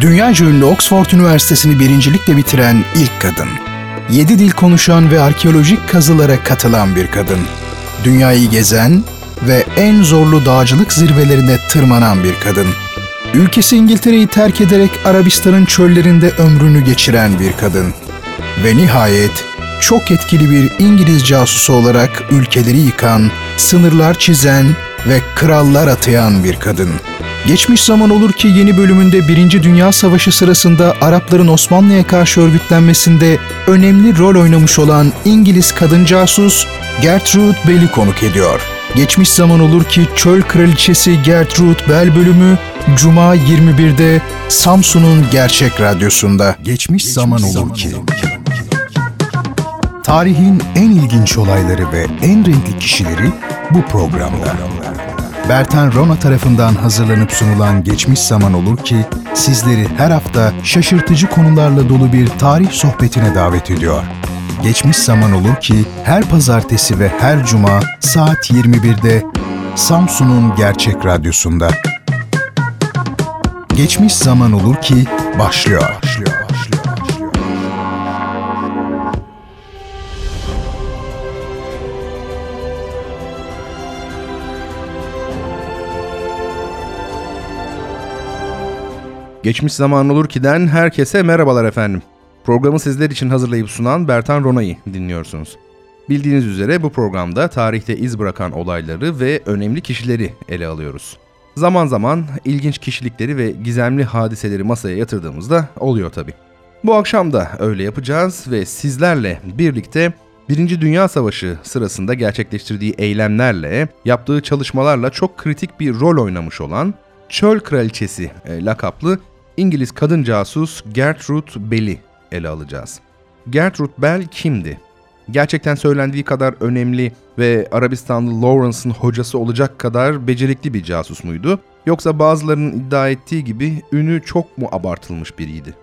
Dünyaca ünlü Oxford Üniversitesi'ni birincilikle bitiren ilk kadın. Yedi dil konuşan ve arkeolojik kazılara katılan bir kadın. Dünyayı gezen ve en zorlu dağcılık zirvelerine tırmanan bir kadın. Ülkesi İngiltere'yi terk ederek Arabistan'ın çöllerinde ömrünü geçiren bir kadın. Ve nihayet çok etkili bir İngiliz casusu olarak ülkeleri yıkan, sınırlar çizen ve krallar atayan bir kadın. Geçmiş zaman olur ki yeni bölümünde Birinci Dünya Savaşı sırasında Arapların Osmanlı'ya karşı örgütlenmesinde önemli rol oynamış olan İngiliz kadın casus Gertrude Bell'i konuk ediyor. Geçmiş zaman olur ki Çöl Kraliçesi Gertrude Bell bölümü Cuma 21'de Samsun'un Gerçek Radyosu'nda. Geçmiş, zaman olur ki. Tarihin en ilginç olayları ve en renkli kişileri bu programda. Bertan Rona tarafından hazırlanıp sunulan Geçmiş Zaman Olur ki sizleri her hafta şaşırtıcı konularla dolu bir tarih sohbetine davet ediyor. Geçmiş Zaman Olur ki her pazartesi ve her cuma saat 21'de Samsun'un Gerçek Radyosu'nda. Geçmiş Zaman Olur ki başlıyor. başlıyor. Geçmiş zaman olur ki'den herkese merhabalar efendim. Programı sizler için hazırlayıp sunan Bertan Rona'yı dinliyorsunuz. Bildiğiniz üzere bu programda tarihte iz bırakan olayları ve önemli kişileri ele alıyoruz. Zaman zaman ilginç kişilikleri ve gizemli hadiseleri masaya yatırdığımızda oluyor tabi. Bu akşam da öyle yapacağız ve sizlerle birlikte Birinci Dünya Savaşı sırasında gerçekleştirdiği eylemlerle, yaptığı çalışmalarla çok kritik bir rol oynamış olan Çöl Kraliçesi e, lakaplı İngiliz kadın casus Gertrude Bell'i ele alacağız. Gertrude Bell kimdi? Gerçekten söylendiği kadar önemli ve Arabistanlı Lawrence'ın hocası olacak kadar becerikli bir casus muydu? Yoksa bazılarının iddia ettiği gibi ünü çok mu abartılmış biriydi?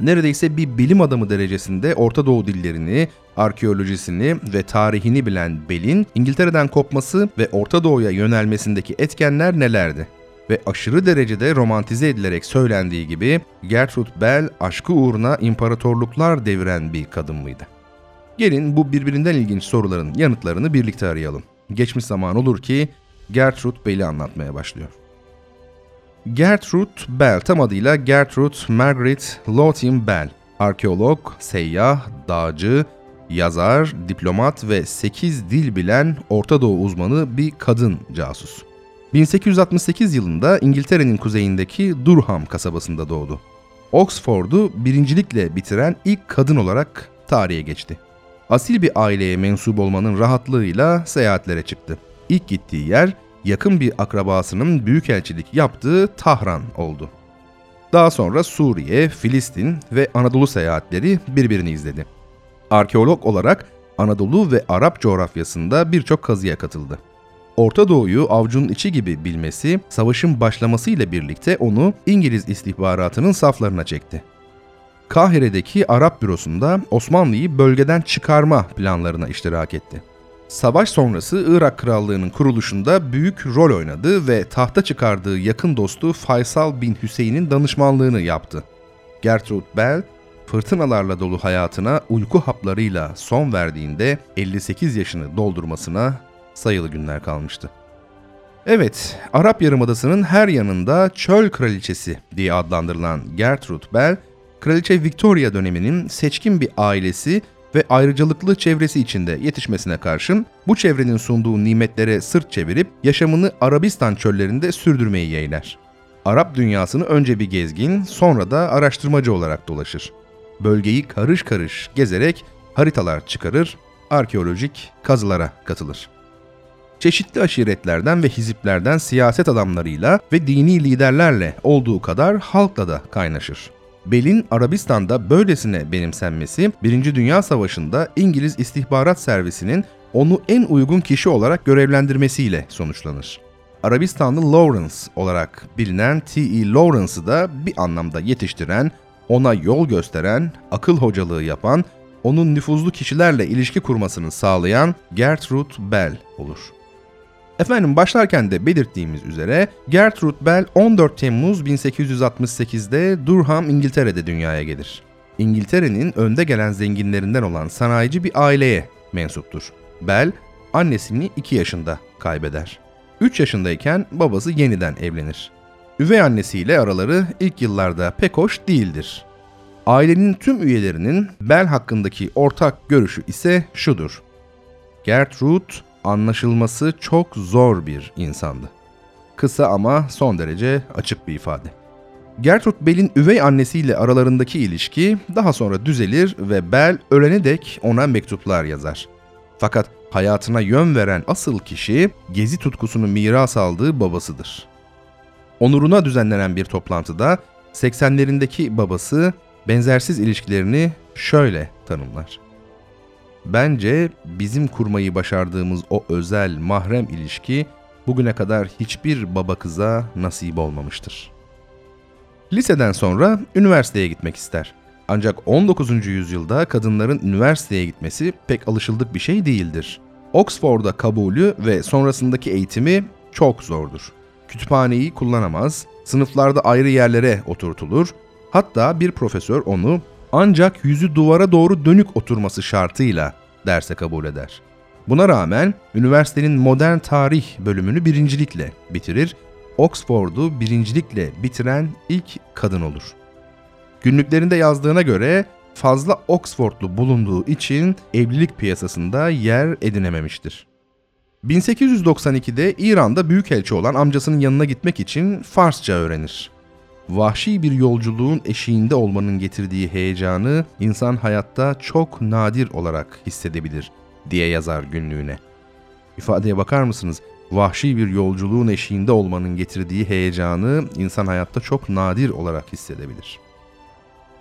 Neredeyse bir bilim adamı derecesinde Orta Doğu dillerini, arkeolojisini ve tarihini bilen Bell'in İngiltere'den kopması ve Orta Doğu'ya yönelmesindeki etkenler nelerdi? Ve aşırı derecede romantize edilerek söylendiği gibi Gertrude Bell aşkı uğruna imparatorluklar deviren bir kadın mıydı? Gelin bu birbirinden ilginç soruların yanıtlarını birlikte arayalım. Geçmiş zaman olur ki Gertrude Bell'i anlatmaya başlıyor. Gertrude Bell tam adıyla Gertrude Margaret Lothian Bell. Arkeolog, seyyah, dağcı, yazar, diplomat ve 8 dil bilen Orta Doğu uzmanı bir kadın casus. 1868 yılında İngiltere'nin kuzeyindeki Durham kasabasında doğdu. Oxford'u birincilikle bitiren ilk kadın olarak tarihe geçti. Asil bir aileye mensup olmanın rahatlığıyla seyahatlere çıktı. İlk gittiği yer yakın bir akrabasının büyükelçilik yaptığı Tahran oldu. Daha sonra Suriye, Filistin ve Anadolu seyahatleri birbirini izledi. Arkeolog olarak Anadolu ve Arap coğrafyasında birçok kazıya katıldı. Orta Doğu'yu avcunun içi gibi bilmesi, savaşın başlamasıyla birlikte onu İngiliz istihbaratının saflarına çekti. Kahire'deki Arap bürosunda Osmanlı'yı bölgeden çıkarma planlarına iştirak etti. Savaş sonrası Irak Krallığı'nın kuruluşunda büyük rol oynadı ve tahta çıkardığı yakın dostu Faysal bin Hüseyin'in danışmanlığını yaptı. Gertrude Bell, fırtınalarla dolu hayatına uyku haplarıyla son verdiğinde 58 yaşını doldurmasına sayılı günler kalmıştı. Evet, Arap Yarımadası'nın her yanında çöl kraliçesi diye adlandırılan Gertrude Bell, Kraliçe Victoria döneminin seçkin bir ailesi ve ayrıcalıklı çevresi içinde yetişmesine karşın bu çevrenin sunduğu nimetlere sırt çevirip yaşamını Arabistan çöllerinde sürdürmeyi yeğler. Arap dünyasını önce bir gezgin, sonra da araştırmacı olarak dolaşır. Bölgeyi karış karış gezerek haritalar çıkarır, arkeolojik kazılara katılır çeşitli aşiretlerden ve hiziplerden siyaset adamlarıyla ve dini liderlerle olduğu kadar halkla da kaynaşır. Bel'in Arabistan'da böylesine benimsenmesi, Birinci Dünya Savaşı'nda İngiliz istihbarat servisinin onu en uygun kişi olarak görevlendirmesiyle sonuçlanır. Arabistanlı Lawrence olarak bilinen T.E. Lawrence'ı da bir anlamda yetiştiren, ona yol gösteren, akıl hocalığı yapan, onun nüfuzlu kişilerle ilişki kurmasını sağlayan Gertrude Bell olur. Efendim başlarken de belirttiğimiz üzere Gertrude Bell 14 Temmuz 1868'de Durham, İngiltere'de dünyaya gelir. İngiltere'nin önde gelen zenginlerinden olan sanayici bir aileye mensuptur. Bell annesini 2 yaşında kaybeder. 3 yaşındayken babası yeniden evlenir. Üvey annesiyle araları ilk yıllarda pek hoş değildir. Ailenin tüm üyelerinin Bell hakkındaki ortak görüşü ise şudur. Gertrude anlaşılması çok zor bir insandı. Kısa ama son derece açık bir ifade. Gertrude Bell'in üvey annesiyle aralarındaki ilişki daha sonra düzelir ve Bell ölene dek ona mektuplar yazar. Fakat hayatına yön veren asıl kişi gezi tutkusunu miras aldığı babasıdır. Onuruna düzenlenen bir toplantıda 80'lerindeki babası benzersiz ilişkilerini şöyle tanımlar. Bence bizim kurmayı başardığımız o özel mahrem ilişki bugüne kadar hiçbir baba kıza nasip olmamıştır. Liseden sonra üniversiteye gitmek ister. Ancak 19. yüzyılda kadınların üniversiteye gitmesi pek alışıldık bir şey değildir. Oxford'a kabulü ve sonrasındaki eğitimi çok zordur. Kütüphaneyi kullanamaz, sınıflarda ayrı yerlere oturtulur, hatta bir profesör onu ancak yüzü duvara doğru dönük oturması şartıyla derse kabul eder. Buna rağmen üniversitenin modern tarih bölümünü birincilikle bitirir, Oxford'u birincilikle bitiren ilk kadın olur. Günlüklerinde yazdığına göre fazla Oxfordlu bulunduğu için evlilik piyasasında yer edinememiştir. 1892'de İran'da büyükelçi olan amcasının yanına gitmek için Farsça öğrenir. Vahşi bir yolculuğun eşiğinde olmanın getirdiği heyecanı insan hayatta çok nadir olarak hissedebilir diye yazar günlüğüne. İfadeye bakar mısınız? Vahşi bir yolculuğun eşiğinde olmanın getirdiği heyecanı insan hayatta çok nadir olarak hissedebilir.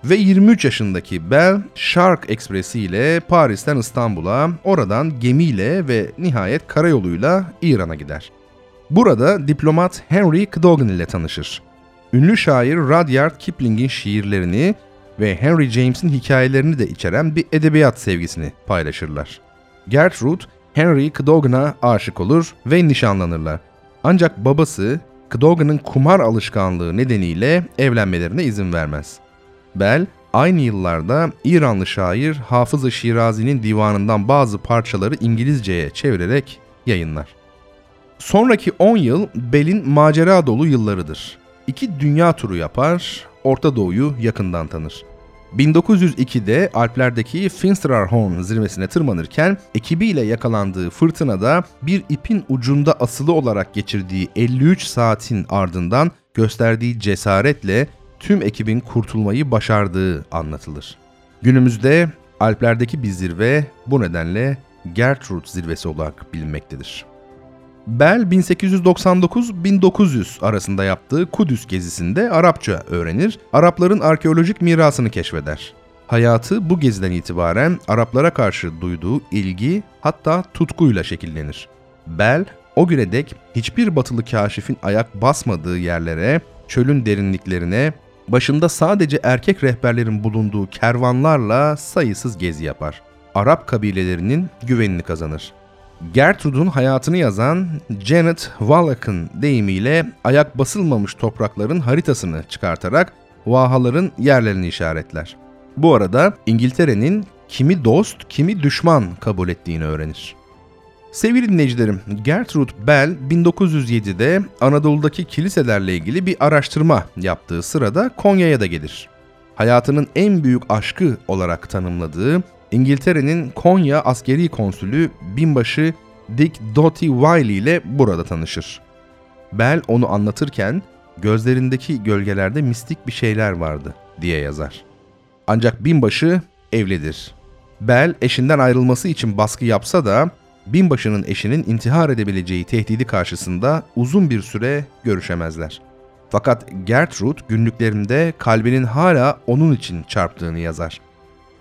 Ve 23 yaşındaki Bell, Shark Ekspresi ile Paris'ten İstanbul'a, oradan gemiyle ve nihayet karayoluyla İran'a gider. Burada diplomat Henry Cadogan ile tanışır. Ünlü şair Rudyard Kipling'in şiirlerini ve Henry James'in hikayelerini de içeren bir edebiyat sevgisini paylaşırlar. Gertrude, Henry Cadogan'a aşık olur ve nişanlanırlar. Ancak babası Cadogan'ın kumar alışkanlığı nedeniyle evlenmelerine izin vermez. Bell, aynı yıllarda İranlı şair Hafız-ı Şirazi'nin divanından bazı parçaları İngilizceye çevirerek yayınlar. Sonraki 10 yıl Bell'in macera dolu yıllarıdır. İki dünya turu yapar, Orta Doğu'yu yakından tanır. 1902'de Alplerdeki Finsteraarhorn zirvesine tırmanırken ekibiyle yakalandığı fırtınada bir ipin ucunda asılı olarak geçirdiği 53 saatin ardından gösterdiği cesaretle tüm ekibin kurtulmayı başardığı anlatılır. Günümüzde Alplerdeki bir zirve bu nedenle Gertrude zirvesi olarak bilinmektedir. Bell 1899-1900 arasında yaptığı Kudüs gezisinde Arapça öğrenir, Arapların arkeolojik mirasını keşfeder. Hayatı bu geziden itibaren Araplara karşı duyduğu ilgi hatta tutkuyla şekillenir. Bell o güne dek hiçbir batılı kaşifin ayak basmadığı yerlere, çölün derinliklerine, başında sadece erkek rehberlerin bulunduğu kervanlarla sayısız gezi yapar. Arap kabilelerinin güvenini kazanır. Gertrude'un hayatını yazan Janet Wallach'ın deyimiyle ayak basılmamış toprakların haritasını çıkartarak vahaların yerlerini işaretler. Bu arada İngiltere'nin kimi dost kimi düşman kabul ettiğini öğrenir. Sevgili dinleyicilerim, Gertrude Bell 1907'de Anadolu'daki kiliselerle ilgili bir araştırma yaptığı sırada Konya'ya da gelir. Hayatının en büyük aşkı olarak tanımladığı İngiltere'nin Konya askeri konsülü binbaşı Dick Doty Wiley ile burada tanışır. Bell onu anlatırken gözlerindeki gölgelerde mistik bir şeyler vardı diye yazar. Ancak binbaşı evlidir. Bell eşinden ayrılması için baskı yapsa da binbaşının eşinin intihar edebileceği tehdidi karşısında uzun bir süre görüşemezler. Fakat Gertrude günlüklerinde kalbinin hala onun için çarptığını yazar.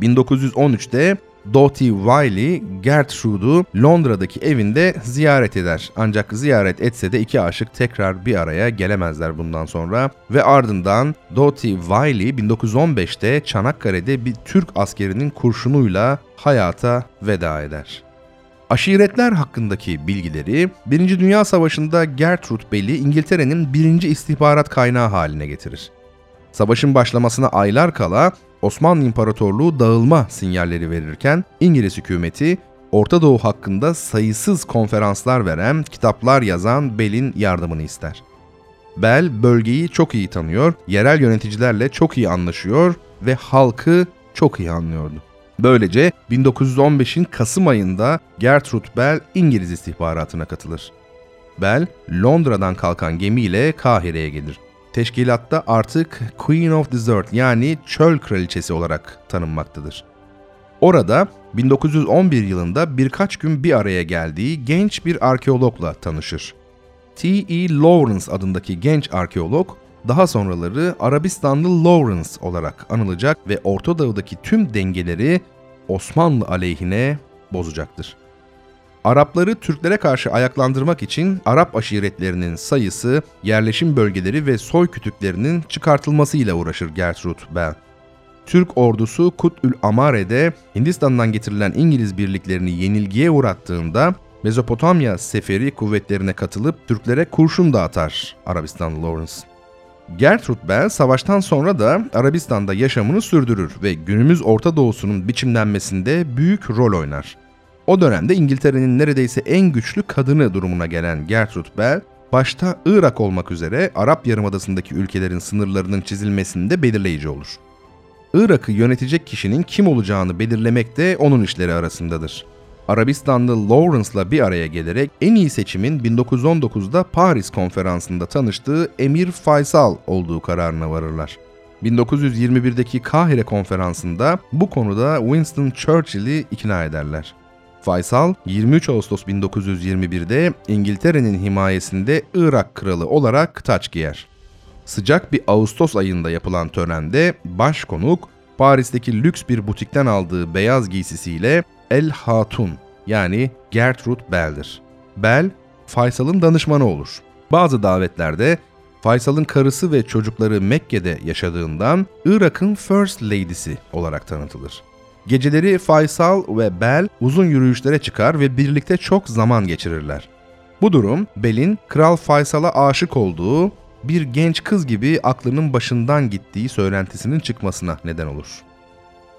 1913'te Dottie Wiley Gertrude'u Londra'daki evinde ziyaret eder. Ancak ziyaret etse de iki aşık tekrar bir araya gelemezler bundan sonra ve ardından Dottie Wiley 1915'te Çanakkale'de bir Türk askerinin kurşunuyla hayata veda eder. Aşiretler hakkındaki bilgileri 1. Dünya Savaşı'nda Gertrude Bell'i İngiltere'nin birinci istihbarat kaynağı haline getirir. Savaşın başlamasına aylar kala Osmanlı İmparatorluğu dağılma sinyalleri verirken İngiliz hükümeti Orta Doğu hakkında sayısız konferanslar veren, kitaplar yazan Bell'in yardımını ister. Bell bölgeyi çok iyi tanıyor, yerel yöneticilerle çok iyi anlaşıyor ve halkı çok iyi anlıyordu. Böylece 1915'in Kasım ayında Gertrude Bell İngiliz istihbaratına katılır. Bell, Londra'dan kalkan gemiyle Kahire'ye gelir. Teşkilatta artık Queen of Desert yani Çöl Kraliçesi olarak tanınmaktadır. Orada 1911 yılında birkaç gün bir araya geldiği genç bir arkeologla tanışır. T.E. Lawrence adındaki genç arkeolog, daha sonraları Arabistanlı Lawrence olarak anılacak ve Orta Doğu'daki tüm dengeleri Osmanlı aleyhine bozacaktır. Arapları Türklere karşı ayaklandırmak için Arap aşiretlerinin sayısı, yerleşim bölgeleri ve soy kütüklerinin çıkartılmasıyla uğraşır Gertrude Bell. Türk ordusu Kut'ül Amare'de Hindistan'dan getirilen İngiliz birliklerini yenilgiye uğrattığında Mezopotamya seferi kuvvetlerine katılıp Türklere kurşun dağıtar Arabistan Lawrence. Gertrude Bell savaştan sonra da Arabistan'da yaşamını sürdürür ve günümüz Orta Doğu'sunun biçimlenmesinde büyük rol oynar. O dönemde İngiltere'nin neredeyse en güçlü kadını durumuna gelen Gertrude Bell, başta Irak olmak üzere Arap Yarımadası'ndaki ülkelerin sınırlarının çizilmesinde belirleyici olur. Irak'ı yönetecek kişinin kim olacağını belirlemek de onun işleri arasındadır. Arabistanlı Lawrence'la bir araya gelerek en iyi seçimin 1919'da Paris konferansında tanıştığı Emir Faysal olduğu kararına varırlar. 1921'deki Kahire konferansında bu konuda Winston Churchill'i ikna ederler. Faysal 23 Ağustos 1921'de İngiltere'nin himayesinde Irak kralı olarak taç giyer. Sıcak bir Ağustos ayında yapılan törende başkonuk Paris'teki lüks bir butikten aldığı beyaz giysisiyle El Hatun yani Gertrude Bell'dir. Bell, Faysal'ın danışmanı olur. Bazı davetlerde Faysal'ın karısı ve çocukları Mekke'de yaşadığından Irak'ın First Lady'si olarak tanıtılır. Geceleri Faysal ve Bell uzun yürüyüşlere çıkar ve birlikte çok zaman geçirirler. Bu durum Bell'in Kral Faysal'a aşık olduğu bir genç kız gibi aklının başından gittiği söylentisinin çıkmasına neden olur.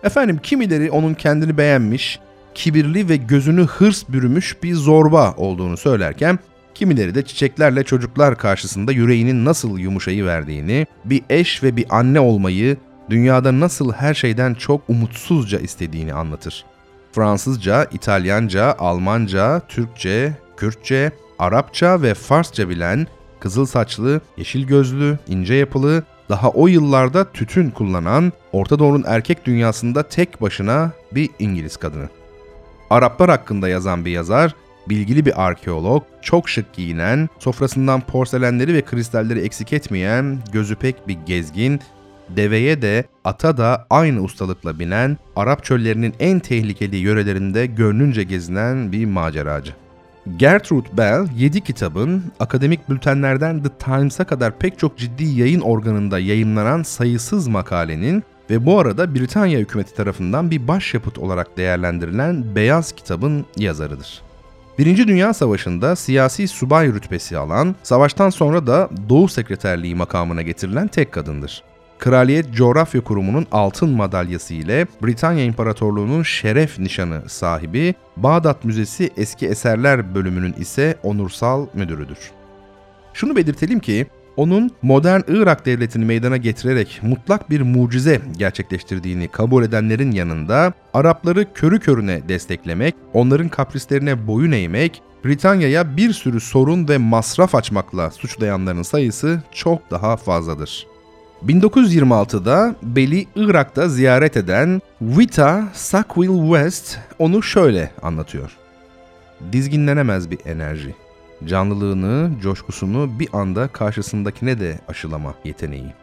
Efendim kimileri onun kendini beğenmiş, kibirli ve gözünü hırs bürümüş bir zorba olduğunu söylerken kimileri de çiçeklerle çocuklar karşısında yüreğinin nasıl yumuşayı verdiğini, bir eş ve bir anne olmayı dünyada nasıl her şeyden çok umutsuzca istediğini anlatır. Fransızca, İtalyanca, Almanca, Türkçe, Kürtçe, Arapça ve Farsça bilen, kızıl saçlı, yeşil gözlü, ince yapılı, daha o yıllarda tütün kullanan, Orta Doğu'nun erkek dünyasında tek başına bir İngiliz kadını. Araplar hakkında yazan bir yazar, bilgili bir arkeolog, çok şık giyinen, sofrasından porselenleri ve kristalleri eksik etmeyen, gözü pek bir gezgin, deveye de ata da aynı ustalıkla binen, Arap çöllerinin en tehlikeli yörelerinde gönlünce gezinen bir maceracı. Gertrude Bell 7 kitabın akademik bültenlerden The Times'a kadar pek çok ciddi yayın organında yayınlanan sayısız makalenin ve bu arada Britanya hükümeti tarafından bir başyapıt olarak değerlendirilen Beyaz Kitabın yazarıdır. Birinci Dünya Savaşı'nda siyasi subay rütbesi alan, savaştan sonra da Doğu Sekreterliği makamına getirilen tek kadındır. Kraliyet Coğrafya Kurumu'nun altın madalyası ile Britanya İmparatorluğu'nun şeref nişanı sahibi, Bağdat Müzesi Eski Eserler bölümünün ise onursal müdürüdür. Şunu belirtelim ki onun modern Irak devletini meydana getirerek mutlak bir mucize gerçekleştirdiğini kabul edenlerin yanında Arapları körü körüne desteklemek, onların kaprislerine boyun eğmek, Britanya'ya bir sürü sorun ve masraf açmakla suçlayanların sayısı çok daha fazladır. 1926'da Bell'i Irak'ta ziyaret eden Vita Sackville West onu şöyle anlatıyor. Dizginlenemez bir enerji canlılığını, coşkusunu bir anda karşısındakine de aşılama yeteneği.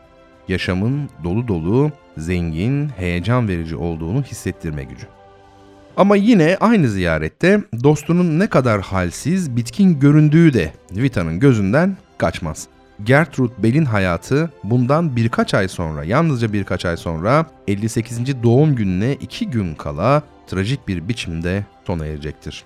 Yaşamın dolu dolu, zengin, heyecan verici olduğunu hissettirme gücü. Ama yine aynı ziyarette dostunun ne kadar halsiz, bitkin göründüğü de Vita'nın gözünden kaçmaz. Gertrude Bell'in hayatı bundan birkaç ay sonra, yalnızca birkaç ay sonra 58. doğum gününe iki gün kala trajik bir biçimde sona erecektir.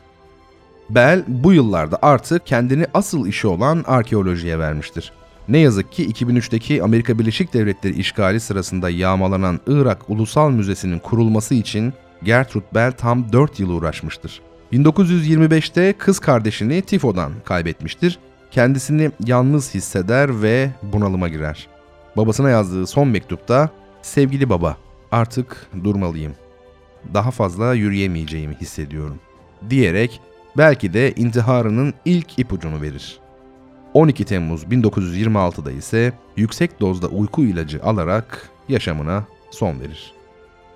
Bell bu yıllarda artık kendini asıl işi olan arkeolojiye vermiştir. Ne yazık ki 2003'teki Amerika Birleşik Devletleri işgali sırasında yağmalanan Irak Ulusal Müzesi'nin kurulması için Gertrude Bell tam 4 yıl uğraşmıştır. 1925'te kız kardeşini tifodan kaybetmiştir. Kendisini yalnız hisseder ve bunalıma girer. Babasına yazdığı son mektupta "Sevgili baba, artık durmalıyım. Daha fazla yürüyemeyeceğimi hissediyorum." diyerek belki de intiharının ilk ipucunu verir. 12 Temmuz 1926'da ise yüksek dozda uyku ilacı alarak yaşamına son verir.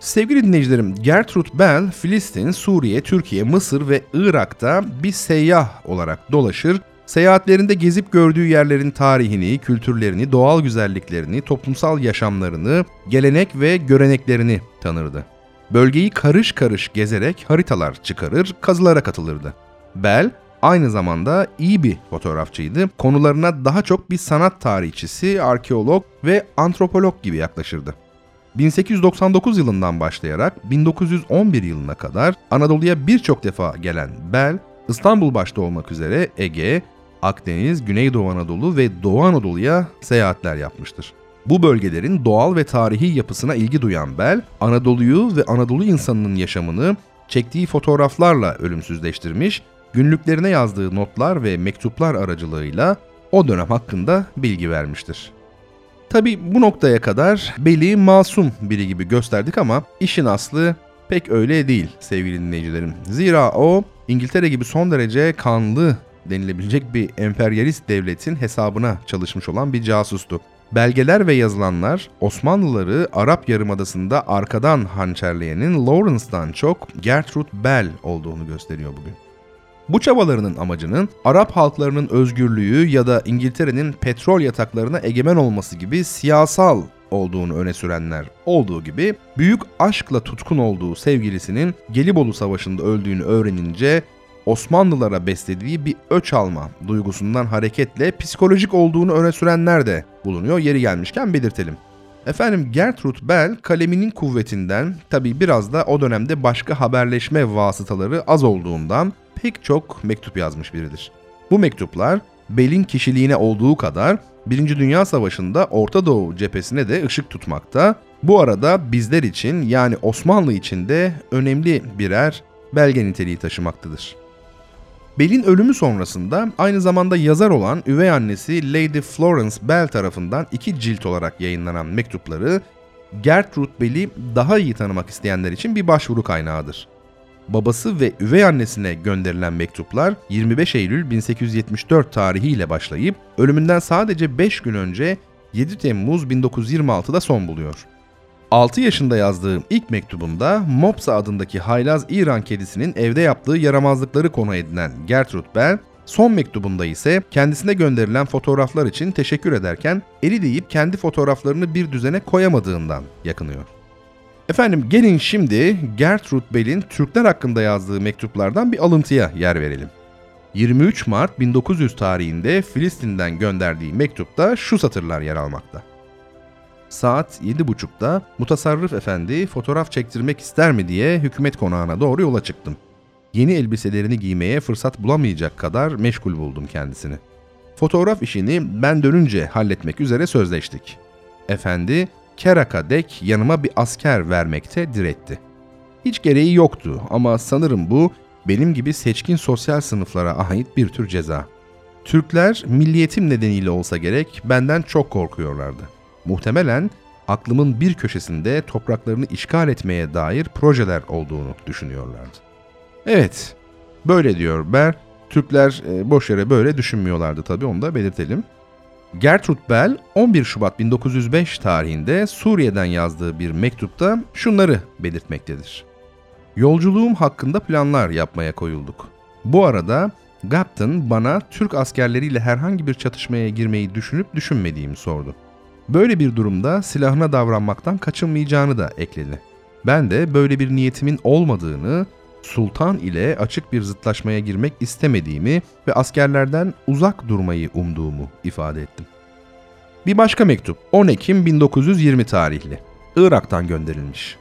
Sevgili dinleyicilerim, Gertrude Bell, Filistin, Suriye, Türkiye, Mısır ve Irak'ta bir seyyah olarak dolaşır, seyahatlerinde gezip gördüğü yerlerin tarihini, kültürlerini, doğal güzelliklerini, toplumsal yaşamlarını, gelenek ve göreneklerini tanırdı. Bölgeyi karış karış gezerek haritalar çıkarır, kazılara katılırdı. Bell, aynı zamanda iyi bir fotoğrafçıydı. Konularına daha çok bir sanat tarihçisi, arkeolog ve antropolog gibi yaklaşırdı. 1899 yılından başlayarak 1911 yılına kadar Anadolu'ya birçok defa gelen Bell, İstanbul başta olmak üzere Ege, Akdeniz, Güneydoğu Anadolu ve Doğu Anadolu'ya seyahatler yapmıştır. Bu bölgelerin doğal ve tarihi yapısına ilgi duyan Bell, Anadolu'yu ve Anadolu insanının yaşamını çektiği fotoğraflarla ölümsüzleştirmiş, günlüklerine yazdığı notlar ve mektuplar aracılığıyla o dönem hakkında bilgi vermiştir. Tabi bu noktaya kadar Bell'i masum biri gibi gösterdik ama işin aslı pek öyle değil sevgili dinleyicilerim. Zira o İngiltere gibi son derece kanlı denilebilecek bir emperyalist devletin hesabına çalışmış olan bir casustu. Belgeler ve yazılanlar Osmanlıları Arap Yarımadası'nda arkadan hançerleyenin Lawrence'dan çok Gertrude Bell olduğunu gösteriyor bugün. Bu çabalarının amacının Arap halklarının özgürlüğü ya da İngiltere'nin petrol yataklarına egemen olması gibi siyasal olduğunu öne sürenler olduğu gibi büyük aşkla tutkun olduğu sevgilisinin Gelibolu Savaşı'nda öldüğünü öğrenince Osmanlılara beslediği bir öç alma duygusundan hareketle psikolojik olduğunu öne sürenler de bulunuyor. Yeri gelmişken belirtelim. Efendim Gertrude Bell kaleminin kuvvetinden tabi biraz da o dönemde başka haberleşme vasıtaları az olduğundan pek çok mektup yazmış biridir. Bu mektuplar Bell'in kişiliğine olduğu kadar Birinci Dünya Savaşı'nda Orta Doğu cephesine de ışık tutmakta. Bu arada bizler için yani Osmanlı için de önemli birer belge niteliği taşımaktadır. Bell'in ölümü sonrasında aynı zamanda yazar olan üvey annesi Lady Florence Bell tarafından iki cilt olarak yayınlanan mektupları Gertrude Bell'i daha iyi tanımak isteyenler için bir başvuru kaynağıdır. Babası ve üvey annesine gönderilen mektuplar 25 Eylül 1874 tarihiyle başlayıp ölümünden sadece 5 gün önce 7 Temmuz 1926'da son buluyor. 6 yaşında yazdığım ilk mektubunda Mopsa adındaki haylaz İran kedisinin evde yaptığı yaramazlıkları konu edinen Gertrude Bell, son mektubunda ise kendisine gönderilen fotoğraflar için teşekkür ederken eli deyip kendi fotoğraflarını bir düzene koyamadığından yakınıyor. Efendim gelin şimdi Gertrude Bell'in Türkler hakkında yazdığı mektuplardan bir alıntıya yer verelim. 23 Mart 1900 tarihinde Filistin'den gönderdiği mektupta şu satırlar yer almakta. Saat 7.30'da Mutasarrıf Efendi fotoğraf çektirmek ister mi diye hükümet konağına doğru yola çıktım. Yeni elbiselerini giymeye fırsat bulamayacak kadar meşgul buldum kendisini. Fotoğraf işini ben dönünce halletmek üzere sözleştik. Efendi Kerak'a dek yanıma bir asker vermekte diretti. Hiç gereği yoktu ama sanırım bu benim gibi seçkin sosyal sınıflara ait bir tür ceza. Türkler milliyetim nedeniyle olsa gerek benden çok korkuyorlardı. Muhtemelen aklımın bir köşesinde topraklarını işgal etmeye dair projeler olduğunu düşünüyorlardı. Evet, böyle diyor Ber. Türkler e, boş yere böyle düşünmüyorlardı tabii onu da belirtelim. Gertrude Bell 11 Şubat 1905 tarihinde Suriye'den yazdığı bir mektupta şunları belirtmektedir. Yolculuğum hakkında planlar yapmaya koyulduk. Bu arada Gapton bana Türk askerleriyle herhangi bir çatışmaya girmeyi düşünüp düşünmediğimi sordu. Böyle bir durumda silahına davranmaktan kaçınmayacağını da ekledi. Ben de böyle bir niyetimin olmadığını, sultan ile açık bir zıtlaşmaya girmek istemediğimi ve askerlerden uzak durmayı umduğumu ifade ettim. Bir başka mektup 10 Ekim 1920 tarihli. Irak'tan gönderilmiş.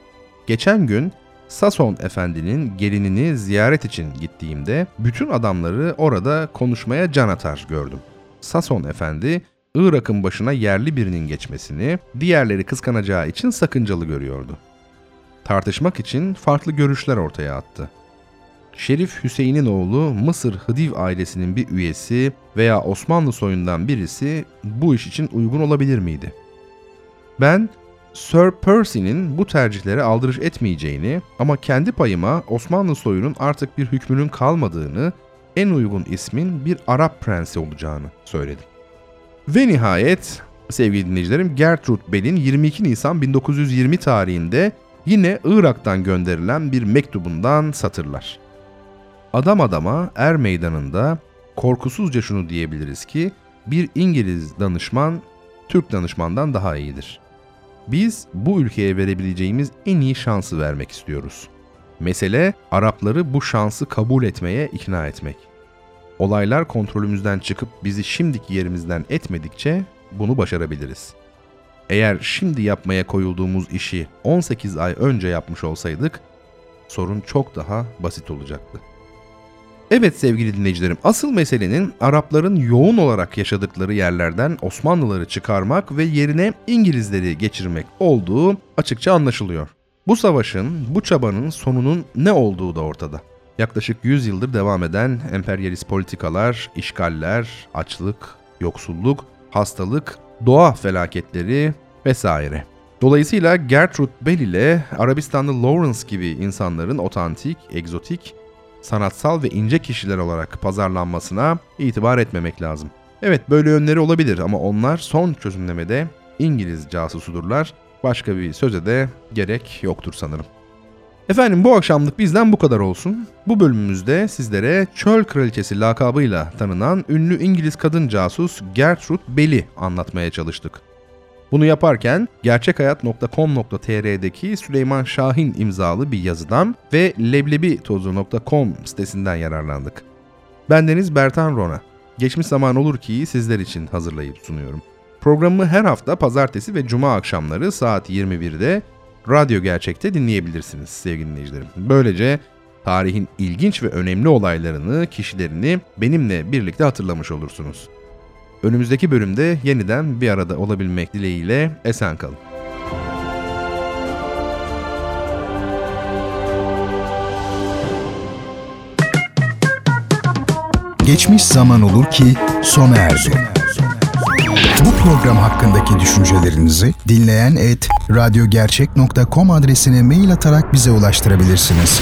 Geçen gün Sason Efendi'nin gelinini ziyaret için gittiğimde bütün adamları orada konuşmaya can atar gördüm. Sason Efendi, Irak'ın başına yerli birinin geçmesini diğerleri kıskanacağı için sakıncalı görüyordu. Tartışmak için farklı görüşler ortaya attı. Şerif Hüseyin'in oğlu Mısır Hıdiv ailesinin bir üyesi veya Osmanlı soyundan birisi bu iş için uygun olabilir miydi? Ben Sir Percy'nin bu tercihlere aldırış etmeyeceğini ama kendi payıma Osmanlı soyunun artık bir hükmünün kalmadığını, en uygun ismin bir Arap prensi olacağını söyledim. Ve nihayet sevgili dinleyicilerim Gertrude Bell'in 22 Nisan 1920 tarihinde yine Irak'tan gönderilen bir mektubundan satırlar. Adam adama er meydanında korkusuzca şunu diyebiliriz ki bir İngiliz danışman Türk danışmandan daha iyidir. Biz bu ülkeye verebileceğimiz en iyi şansı vermek istiyoruz. Mesele Arapları bu şansı kabul etmeye ikna etmek. Olaylar kontrolümüzden çıkıp bizi şimdiki yerimizden etmedikçe bunu başarabiliriz. Eğer şimdi yapmaya koyulduğumuz işi 18 ay önce yapmış olsaydık sorun çok daha basit olacaktı. Evet sevgili dinleyicilerim, asıl meselenin Arapların yoğun olarak yaşadıkları yerlerden Osmanlıları çıkarmak ve yerine İngilizleri geçirmek olduğu açıkça anlaşılıyor. Bu savaşın, bu çabanın sonunun ne olduğu da ortada. Yaklaşık 100 yıldır devam eden emperyalist politikalar, işgaller, açlık, yoksulluk, hastalık, doğa felaketleri vesaire. Dolayısıyla Gertrude Bell ile Arabistanlı Lawrence gibi insanların otantik, egzotik sanatsal ve ince kişiler olarak pazarlanmasına itibar etmemek lazım. Evet böyle yönleri olabilir ama onlar son çözümlemede İngiliz casusudurlar. Başka bir söze de gerek yoktur sanırım. Efendim bu akşamlık bizden bu kadar olsun. Bu bölümümüzde sizlere Çöl Kraliçesi lakabıyla tanınan ünlü İngiliz kadın casus Gertrude Bell'i anlatmaya çalıştık. Bunu yaparken gerçekhayat.com.tr'deki Süleyman Şahin imzalı bir yazıdan ve leblebitozu.com sitesinden yararlandık. Bendeniz Bertan Rona. Geçmiş zaman olur ki sizler için hazırlayıp sunuyorum. Programı her hafta pazartesi ve cuma akşamları saat 21'de Radyo Gerçek'te dinleyebilirsiniz sevgili dinleyicilerim. Böylece tarihin ilginç ve önemli olaylarını, kişilerini benimle birlikte hatırlamış olursunuz. Önümüzdeki bölümde yeniden bir arada olabilmek dileğiyle esen kalın. Geçmiş zaman olur ki sona erdi. Bu program hakkındaki düşüncelerinizi dinleyen et radyogercek.com adresine mail atarak bize ulaştırabilirsiniz.